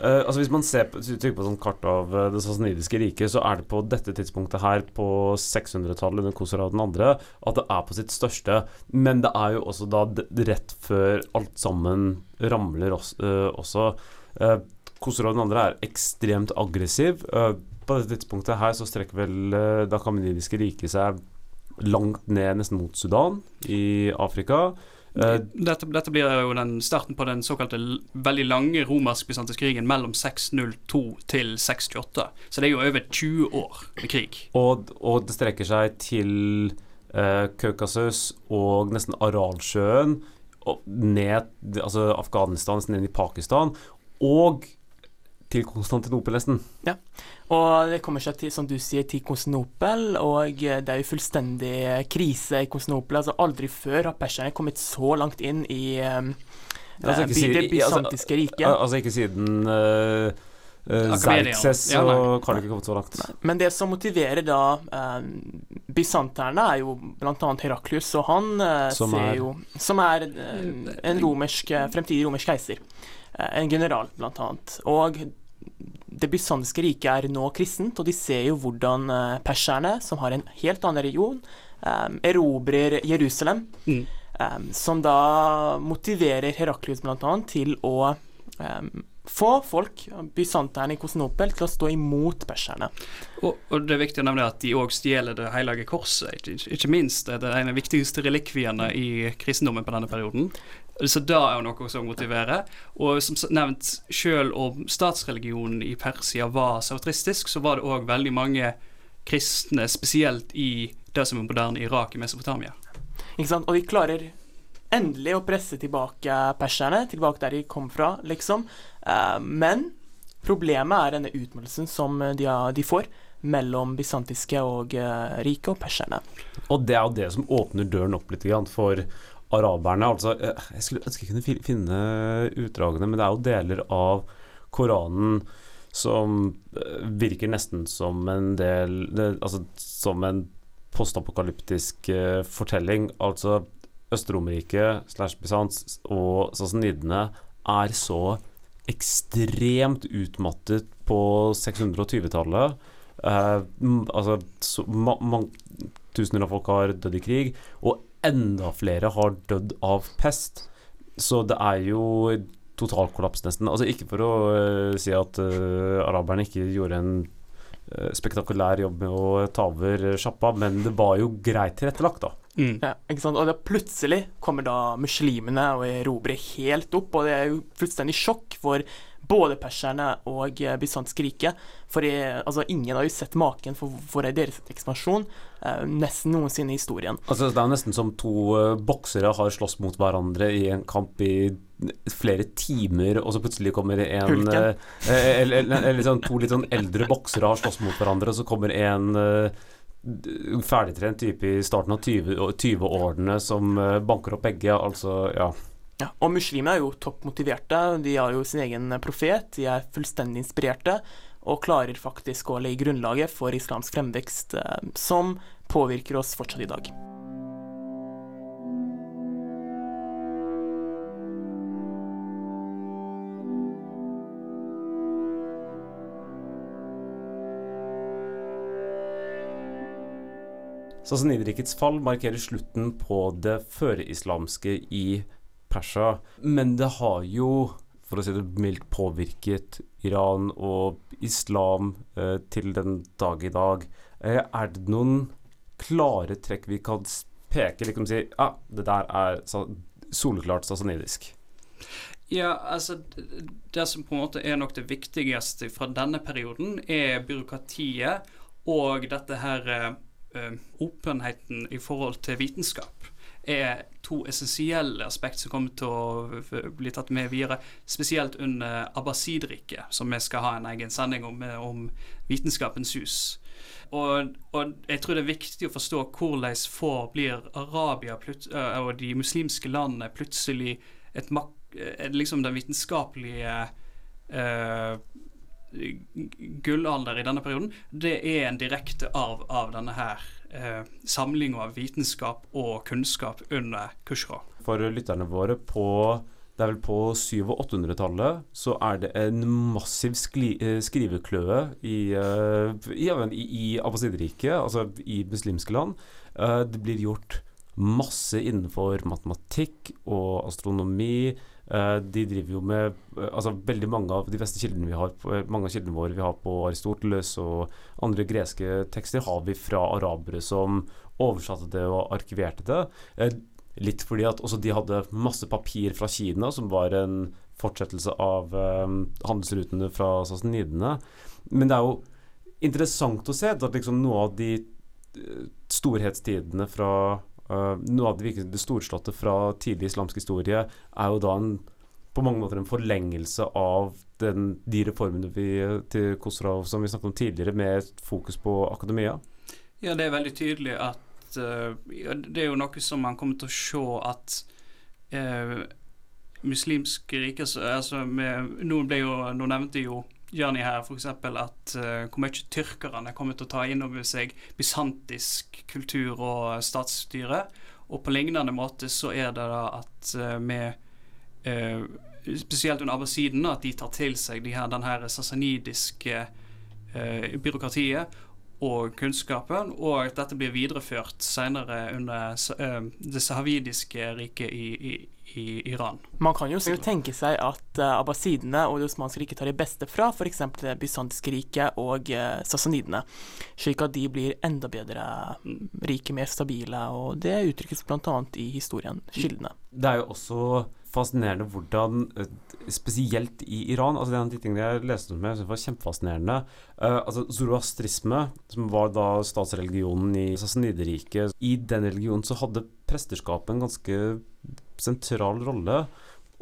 eh, Altså Hvis man ser på, trykker på sånn kart av uh, det sasanidiske riket, så er det på dette tidspunktet her, på 600-tallet under Kosara den andre, at det er på sitt største. Men det er jo også da rett før alt sammen ramler også. Uh, også. Uh, Kosara den andre er ekstremt aggressiv. Eh, på dette tidspunktet her så strekker vel uh, det akamenidiske riket seg langt ned, nesten mot Sudan i Afrika. Eh, dette, dette blir jo den starten på den såkalte veldig lange romersk-bysantiske krigen mellom 602 til 628. Så det er jo over 20 år med krig. Og, og det strekker seg til eh, Kaukasus og nesten Aralsjøen, og ned Altså Afghanistan, inn i Pakistan, og til Konstantinopel, nesten. Ja, Og det kommer seg til, som du sier, til Konstantinopel, og eh, det er jo fullstendig krise i Konstantinopel. Altså aldri før har perserne kommet så langt inn i um, Altså, ikke si- det altså, bysantiske riket. Altså, altså ikke siden uh. Xerxes, Ja, så nei. ikke kommet så langt. Men det som motiverer da eh, bysanterne, er jo bl.a. Heraklius, og han eh, Som ser er- jo Som er eh, en romersk, eh, fremtidig romersk keiser. Eh, en general, blant annet. Og det bysanske riket er nå kristent, og de ser jo hvordan eh, perserne, som har en helt annen religion, eh, erobrer Jerusalem. Mm. eh, som da motiverer Heraklius bl.a. til å eh, få folk, bysanterne i Kosnopel, til å stå imot perserne. Og, og det er viktig å nevne at de òg stjeler det hellige korset, ikke, ikke minst. Det er en av de viktigste relikviene i kristendommen på denne perioden. Så det er jo noe som motiverer. Og som nevnt, selv om statsreligionen i Persia var sautristisk, så var det òg veldig mange kristne, spesielt i det som er moderne Irak i Mesopotamia. Ikke sant? Og de klarer endelig å presse tilbake perserne, tilbake der de kom fra, liksom. Eh, men problemet er denne utmattelsen som de, får mellom bysantiske og uh, rike og perserne. Og det er jo det som åpner døren opp litt for araberne. Altså, eh, jeg skulle ønske jeg kunne finne utdragene, men det er jo deler av Koranen som eh, virker nesten som en del Altså som en postapokalyptisk eh, fortelling. Altså Øst-Romerriket slash Bysants og sassanidene er så ekstremt utmattet på 620-tallet. Eh, altså så, ma Tusener av folk har dødd i krig, og enda flere har dødd av pest. Så det er jo totalkollaps, nesten. Altså Ikke for å uh, si at uh, araberne ikke gjorde en uh, spektakulær jobb med å ta over sjappa, men det var jo greit tilrettelagt, da. Mm. Ja, ikke sant? Og da plutselig kommer da muslimene og erobrer helt opp, og det er jo fullstendig sjokk for både perserne og eh, rike. For jeg, altså, ingen har jo sett maken for, for deres ekspansjon eh, nesten noensinne i historien. Altså Det er nesten som to uh, boksere har slåss mot hverandre i en kamp i flere timer, og så plutselig kommer en Hulken. eh, eller, eller, eller sånn, To litt sånn eldre boksere har slåss mot hverandre, og så kommer en eh, ferdigtrent type i starten av 20-årene 20-årene som eh, banker opp begge. Altså, ja. Ja, og muslimer er jo toppmotiverte. De har jo sin egen profet. De er fullstendig inspirerte og klarer faktisk å legge grunnlaget for islamsk fremvekst, eh, som påvirker oss fortsatt i dag. Sassanidrikets fall markerer slutten på det førislamske i Persia. Men det har jo, for å si det mildt, påvirket Iran og islam eh, til den dag i dag. Eh, er det noen klare trekk vi kan peke liksom si Ja, ah, det der er soleklart sasanidisk? Ja, altså Det som på en måte er nok det viktigste fra denne perioden, er byråkratiet og dette her eh, eh, åpenheten i forhold til vitenskap. Er to essensielle aspekt som kommer til å bli tatt med videre, spesielt under Abbasidriket, som vi skal ha en egen sending om, eh, om Vitenskapens hus. Og, og jeg tror det er viktig å forstå hvordan får blir Arabia og de muslimske landene plutselig et eh, liksom den vitenskapelige uh, gullalder i denne perioden, det er en direkte arv av denne her eh, samlinga av vitenskap og kunnskap under Kushra. For lytterne våre på det er vel på 700- og 800-tallet så er det en massiv eh, skrivekløe i, eh, i, i, i Abbasidriket, altså i muslimske land. Eh, det blir gjort masse innenfor matematikk og astronomi. Eh, de driver jo med eh, altså Veldig mange av de beste kildene vi har eh, mange av kildene våre vi har på Aristoteles og andre greske tekster, har vi fra arabere som oversatte det og arkiverte det. Litt fordi at også de hadde masse papir fra Kina, som var en fortsettelse av handelsrutene fra sassanidene. Men det er jo interessant å se at liksom noe av de storhetstidene fra eh, Noe av det, virkelig- storslåtte fra tidlig islamsk historie er jo da en på mange måter en forlengelse av den, de reformene vi, til Kosrov som vi snakket om tidligere, med fokus på akademia. Ja, det er veldig tydelig at uh, Det er jo noe som man kommer til å se at uh, muslimske rike altså med, nå, jo, nå nevnte jo Jani her f.eks. at uh, hvor mye tyrkerne kommer til å ta inn over seg bysantisk kultur og statsstyre. Og på lignende måte så er det da at uh, med uh, Spesielt under abbasiden, at de tar til seg de her, den her sassanidiske eh, byråkratiet og kunnskapen, og at dette blir videreført senere under eh, det sahavidiske riket i, i, i Iran. Man kan jo tenke seg at uh, abbasidene og det osmanske riket tar det beste fra f.eks. det bysantiske riket og uh, sassanidene, slik at de blir enda bedre mm, rike, mer stabile, og det uttrykkes bl.a. i historien, kildene. Det er jo også fascinerende hvordan, eh, spesielt i Iran altså Det er en av de tingene jeg leste om, jeg var kjempefascinerende. uh, altså Zoroastrisme, som var da statsreligionen i Sasanideriket I den religionen så hadde presterskapet en ganske sentral rolle,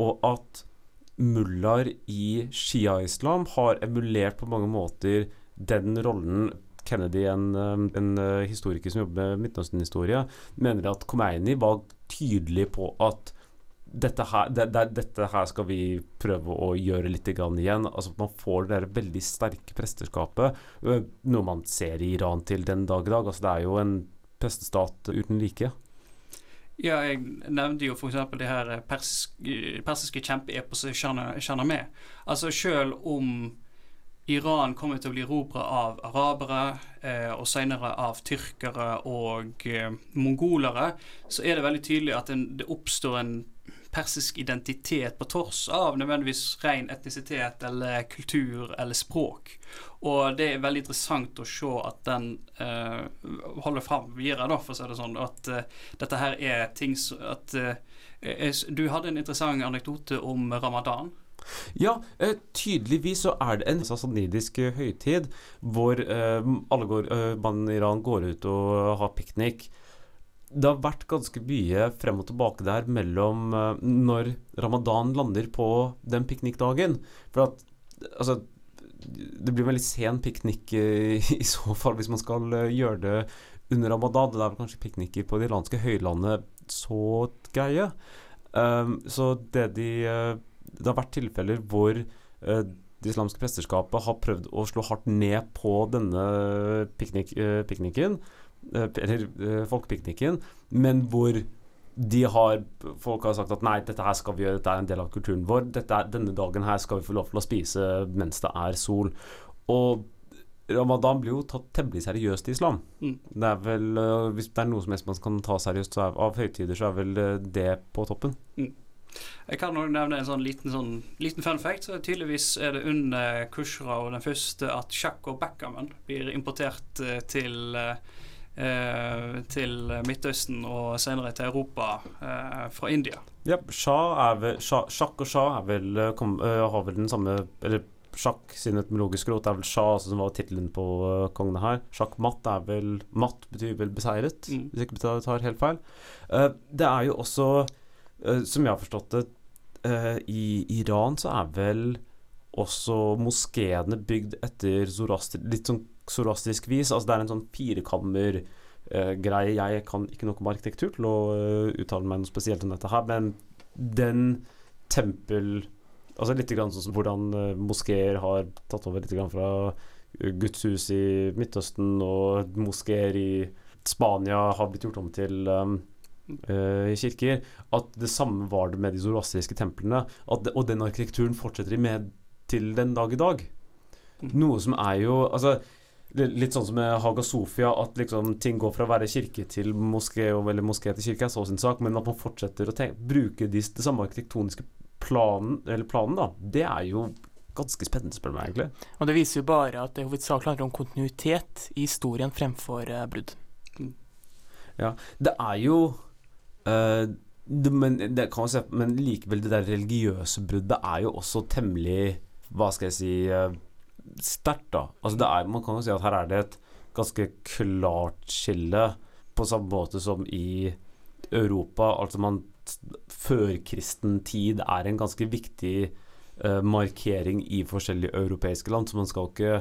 og at mullaer i shia-islam har emulert på mange måter den rollen Kennedy, en, eh, en eh, historiker som jobber med Midtøsten-historie, mener at Khomeini var tydelig på at dette her, det, det, dette her skal vi prøve å gjøre litt igjen. Altså Man får det veldig sterke presteskapet, ø, noe man ser i Iran til den dag i dag. Altså Det er jo en prestestat uten like. Ja, jeg nevnte jo f.eks. det her persiske, persiske kjempeeposet Shahnameh. Altså selv om Iran kommer til å bli erobra av arabere, eh, og senere av tyrkere og eh, mongolere, så er det veldig tydelig at en, det oppstår en persisk identitet på tross av nødvendigvis ren etnisitet eller kultur eller språk. Og det er veldig interessant å se at den uh, holder fram videre, da, for å si det sånn. At uh, dette her er ting som at uh, Du hadde en interessant anekdote om ramadan. Ja, tydeligvis så er det en sassanidisk eh, høytid hvor alle går, man i Iran går ut og har piknik. Det har vært ganske mye frem og tilbake der mellom eh, når ramadan lander på den piknikdagen. For at altså det blir en veldig sen piknik eh, i så fall hvis man skal eh, gjøre det under ramadan, det er vel kanskje pikniker på det iranske høylandet så greie. Um, så det de uh, Det har vært tilfeller hvor det islamske presterskapet har prøvd å slå hardt ned på denne piknik, pikniken, eller folkepikniken, men hvor de har, folk har sagt at nei, dette her skal vi gjøre, dette er en del av kulturen vår. Er, denne dagen her skal vi få lov til å spise mens det er sol. Og ramadan blir jo tatt temmelig seriøst i islam. Mm. Det er vel, uh, Hvis det er noe som helst man kan ta seriøst er, av høytider, så er vel det på toppen. Mm. Jeg kan også nevne en sånn liten, sånn, liten fun fact. Så tydeligvis er det under Kushra og den første at sjakk og backgammon blir importert til til Midtøsten og senere til Europa fra India. Ja, sjakk og shah vel, kom, har vel den samme Eller Sjakk sin etymologiske rot er vel Sjah altså, som var tittelen på uh, kongene her. Sjakk-matt er vel Matt betyr vel beseiret, mm. hvis ikke jeg tar helt feil. Uh, det er jo også, uh, som jeg har forstått det, uh, i Iran så er vel også moskeene bygd etter zoroaster, litt sånn zoroastrisk vis. Altså det er en sånn firekammer greie. Jeg kan ikke noe om arkitektur til å uttale meg noe spesielt om dette her, men den tempel Altså litt grann sånn som hvordan uh, moskeer har tatt over litt grann fra uh, gudshus i Midtøsten, og moskeer i Spania har blitt gjort om til um, uh, kirker. At det samme var det med de zoroastriske templene. Det, og den arkitekturen fortsetter de med til den dag i dag. Mm. Noe som er jo Altså Litt sånn som med Haga Sofia, at liksom ting går fra å være kirke til moské, eller moské til kirke, er så sin sak, men at man fortsetter å tenke, bruke de, det samme arkitektoniske planen, eller planen, da, det er jo ganske spennende, spør du meg, egentlig. Og det viser jo bare at det hovedsakelig handler om kontinuitet i historien fremfor uh, brudd. Mm. Ja, det er jo uh, det, men, det kan se, men likevel, det der religiøse bruddet er jo også temmelig Hva skal jeg si uh, sterkt, da. Altså, det er, man kan jo si at her er det et ganske klart skille, på samme måte som i Europa. Altså man førkristen tid er en ganske viktig uh, markering i forskjellige europeiske land, så man skal ikke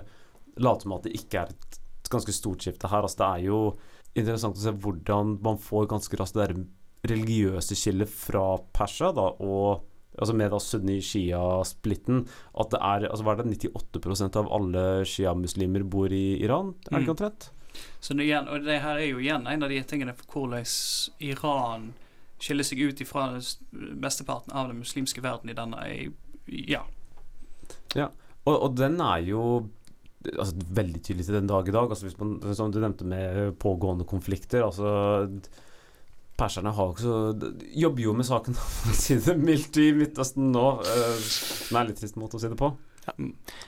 late som at det ikke er et ganske stort skifte her. Altså, det er jo interessant å se hvordan man får ganske raskt det der religiøse skillet fra Persia, da, og altså med da sunni-shia-splitten, at det er altså Hva er det, 98% av alle shia-muslimer bor i Iran? Er det ikke mm. omtrent? Så det, igjen, og det her er jo igjen en av de tingene for hvordan Iran skiller seg ut ifra mesteparten av den muslimske verden i denne Ja. ja. Og, og den er jo altså, veldig tydelig til den dag i dag. Altså, hvis man, som du nevnte med pågående konflikter. altså Perserne har også, jobber jo med saken, for å si det mildt, i Midtøsten nå. Det som er litt trist måte å si det på. Ja.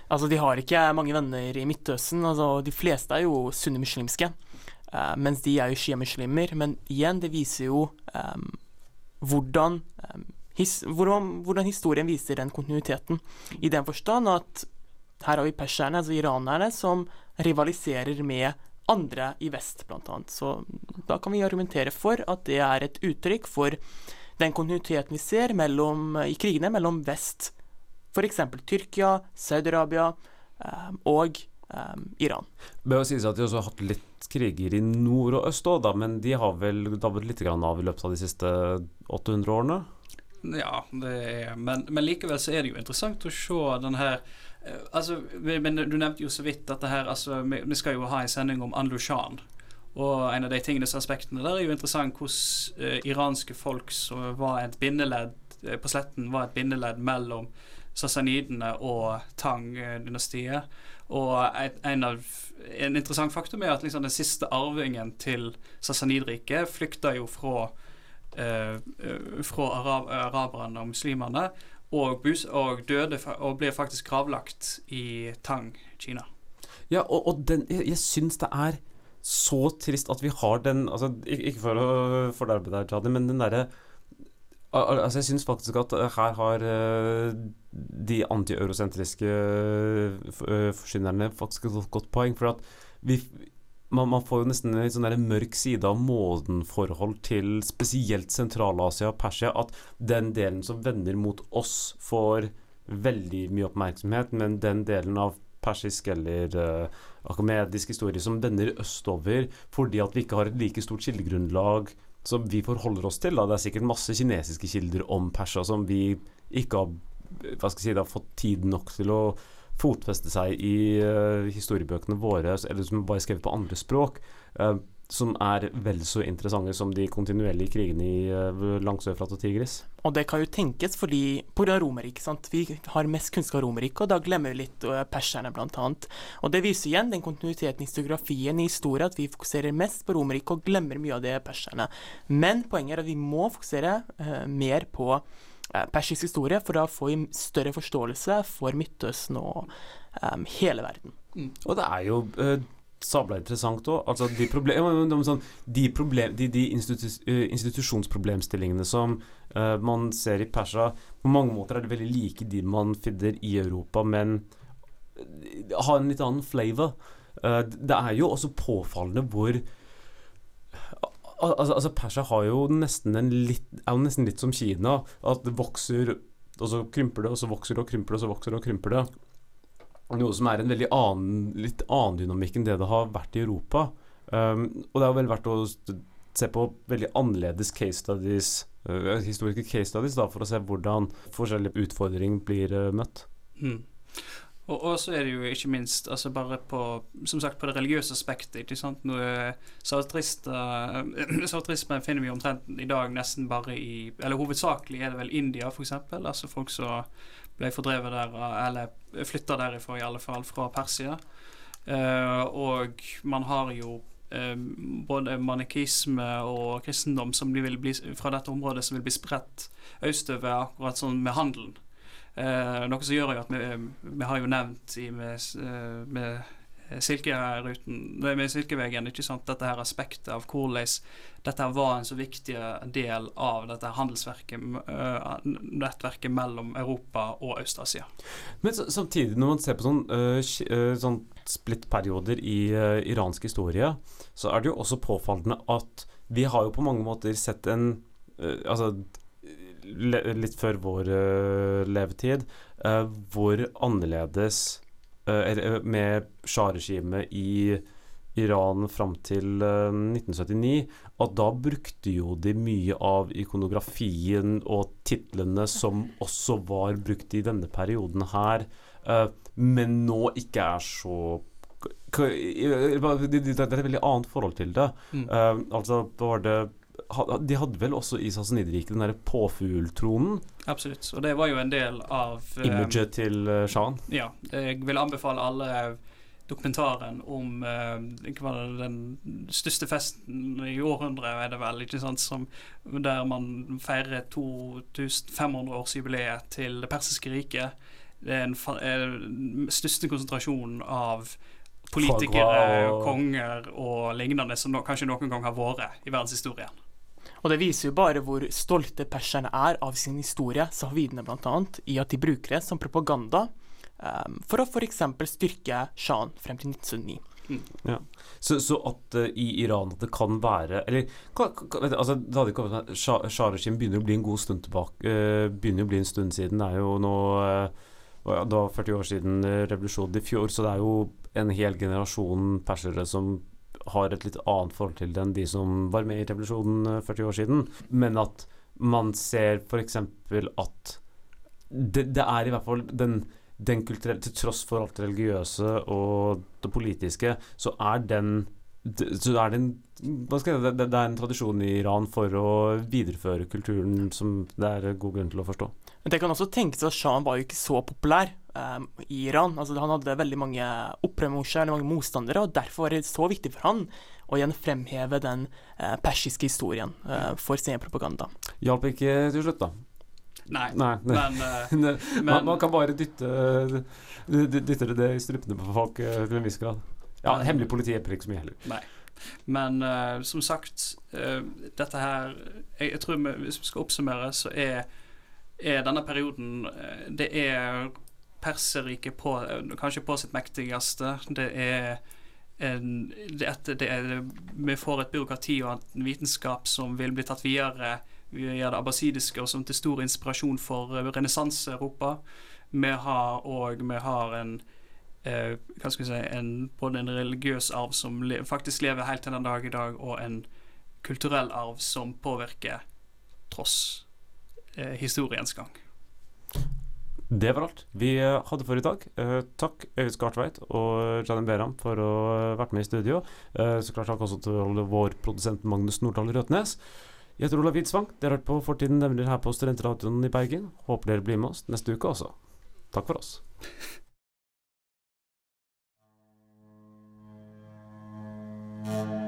Altså, de har ikke mange venner i Midtøsten. Altså, de fleste er jo sunnimuslimske. Uh, mens de er jo sjiamuslimer. Men igjen, det viser jo um, hvordan, um, his, hvordan, hvordan, historien viser den kontinuiteten. I den forstand at her har vi perserne, altså iranerne, som rivaliserer med andre i vest, bl.a. Så da kan vi argumentere for at det er et uttrykk for den kontinuiteten vi ser mellom, i krigene mellom vest, f.eks. Tyrkia, Saudi-Arabia eh, og eh, Iran. Det bør sies at de også har hatt litt kriger i nord og øst òg, men de har vel dabbet litt av i løpet av de siste 800 årene? Ja, er, men, men, likevel så er det jo interessant å se den her altså, men Du nevnte jo så vidt dette her altså, vi, skal jo ha en sending om Anlushan. Og en av de tingenes aspektene der er jo interessant hvordan eh, iranske folk som var et bindeledd eh, på sletten, var et bindeledd mellom sassanidene og Tang-dynastiet. Og et, en, av, en, interessant faktum er at liksom den siste arvingen til Sassanidriket flykta jo fra, eh, eh, fra arab, araberne og muslimene, og, bus, og, døde og ble faktisk gravlagt i Tang, Kina. Ja, og, og den, jeg, jeg syns det er så trist at vi har den altså, Ikke for å forderve deg, Jadi, men den derre Altså, jeg syns faktisk at eh, her har uh, de anti-eurosentriske uh, forsynerne faktisk et godt poeng. For at vi, man, man, får jo nesten en sånn mørk side av målenforhold til spesielt Sentral-Asia og Persia. At den delen som vender mot oss, får veldig mye oppmerksomhet, men den delen av persisk eller uh, akamedisk historie som vender østover, fordi at vi ikke har et like stort kildegrunnlag som vi forholder oss til. Da. Det er sikkert masse kinesiske kilder om Persia som vi ikke har, hva skal jeg si, da, fått tid nok til å fotfeste seg i uh, historiebøkene våre, eller som bare er skrevet på andre språk. Uh, som er vel så interessante som de kontinuerlige krigene i uh, Langsøfrat og Tigris. Og det kan jo tenkes fordi pga. Romerriket. sant? Vi har mest kunnskap om Romerriket, og da glemmer vi litt uh, perserne, blant annet. Og det viser igjen den kontinuiteten i historiografien i historien, at vi fokuserer mest på Romerriket og glemmer mye av det perserne. Men poenget er at vi må fokusere mer på persisk historie, for da får vi større forståelse for Midtøsten og um, hele verden. Mm. Og det er jo sabla interessant òg. Altså de, problem, sånn, de, problem, de, de institus, uh, institusjonsproblemstillingene som uh, man ser i Persia, på mange måter er det veldig like de man finner i Europa, men har en litt annen flavor. Uh, det er jo også påfallende hvor Altså, altså Persia har jo nesten en litt, er jo nesten litt som Kina. At det vokser, og så krymper det, og så vokser det og krymper det, og så vokser det og krymper det. Noe som er en veldig annen, litt annen dynamikk enn det det har vært i Europa. Um, og det er vel verdt å se på veldig annerledes case studies, uh, historiske case studies da, for å se hvordan forskjellige utfordringer blir uh, møtt. Mm. Og, og, så er det jo ikke minst altså bare på som sagt på det religiøse aspektet. ikke sant? Noe Sautrisme finner vi omtrent i dag nesten bare i Eller hovedsakelig er det vel India, f.eks. Altså folk som ble fordrevet der, eller flytta derifra, i alle fall, fra Persia. Uh, og man har jo um, både manikisme og kristendom som bli, fra dette området som vil bli spredt østover, akkurat sånn med handelen. Uh, noe som gjør at vi, vi har jo nevnt i, med, med Silkeruten, med Silkevegen, ikke sant? dette her aspektet av hvordan dette var en så viktig del av dette handelsverket, nettverket mellom Europa og Øst-Asia. Men samtidig, når man ser på sånn, sånn splittperioder i iransk historie, så er det jo også påfallende at vi har jo på mange måter sett en Altså litt før vår levetid, hvor annerledes Eh, eh, med Shah-regimet i Iran fram til 1979, eh, at da brukte jo de mye av ikonografien og titlene som også var brukt i denne perioden her, men nå ikke er så det er et veldig annet forhold til det. Mm. altså var det de hadde vel også i Sassanidriket den derre påfugltronen? Absolutt. Og det var jo en del av um, Imaget til uh, Shahen? Ja. Jeg vil anbefale alle dokumentaren om uh, den største festen i århundret, er det vel, ikke sant, som, der man feirer 2500-årsjubileet til det persiske riket. Det er den største konsentrasjonen av politikere, konger og lignende som no, kanskje noen gang har vært i verdenshistorien. Og det viser jo bare hvor stolte perserne er av sin historie, sahavidene bl.a., i at de bruker det som propaganda um, for å f.eks. styrke Shahen frem til 1909. Mm. Ja. Så, så, at uh, i Iran at det kan være Eller altså, det hadde kommet Shah-regimet begynner å bli en god stund tilbake. Uh, begynner å bli en stund siden. Det er jo nå uh, Det var 40 år siden revolusjonen i fjor, så det er jo en hel generasjon persere som har et litt annet forhold til det enn de som var med i revolusjonen 40 eh, år siden. Men at man ser f.eks. at det, det, er i hvert fall den, den kulturelle Til tross for alt det religiøse og det politiske, så er den så er det, en, jeg, det, er en tradisjon i Iran for å videreføre kulturen som det er god grunn til å forstå. Men det kan også tenkes at Shahen var jo ikke så populær um, i Iran. Altså, han hadde veldig mange opprør mot mange motstandere, og derfor var det så viktig for han å igjen fremheve den uh, persiske historien uh, for sin propaganda. Hjalp ikke til slutt, da? Nei, Nei men, uh, men man, man, kan bare dytte, dytte det i strupene på folk til en viss grad. Ja, Hemmelig politi hjelper ikke så mye heller. Nei. Men uh, som sagt, uh, dette her jeg, jeg, tror vi, Hvis vi skal oppsummere, så er er denne perioden eh, Det er Perserriket på, kanskje på sitt mektigste. Det er, en, det, det er, Vi får et byråkrati og en vitenskap som vil bli tatt videre via det abbasidiske, og som til stor inspirasjon for renessanse-Europa. Vi har òg vi har en eh, hva skal vi si, en, både en religiøs arv som le faktisk lever helt til den dag i dag, og en kulturell arv som påvirker tross eh, historiens gang. Det var alt vi eh, hadde for i dag. Eh, takk Øyvind Skartveit og Janin Beram for å ha vært med i studio. Eh, så klart takk også til vår produsent Magnus Nordahl Røtnes. Jeg heter Olav Widsvang. Dere har hørt på Fortiden nemlig her på Studentradioen i Bergen. Håper dere blir med oss neste uke også. Takk for oss. thank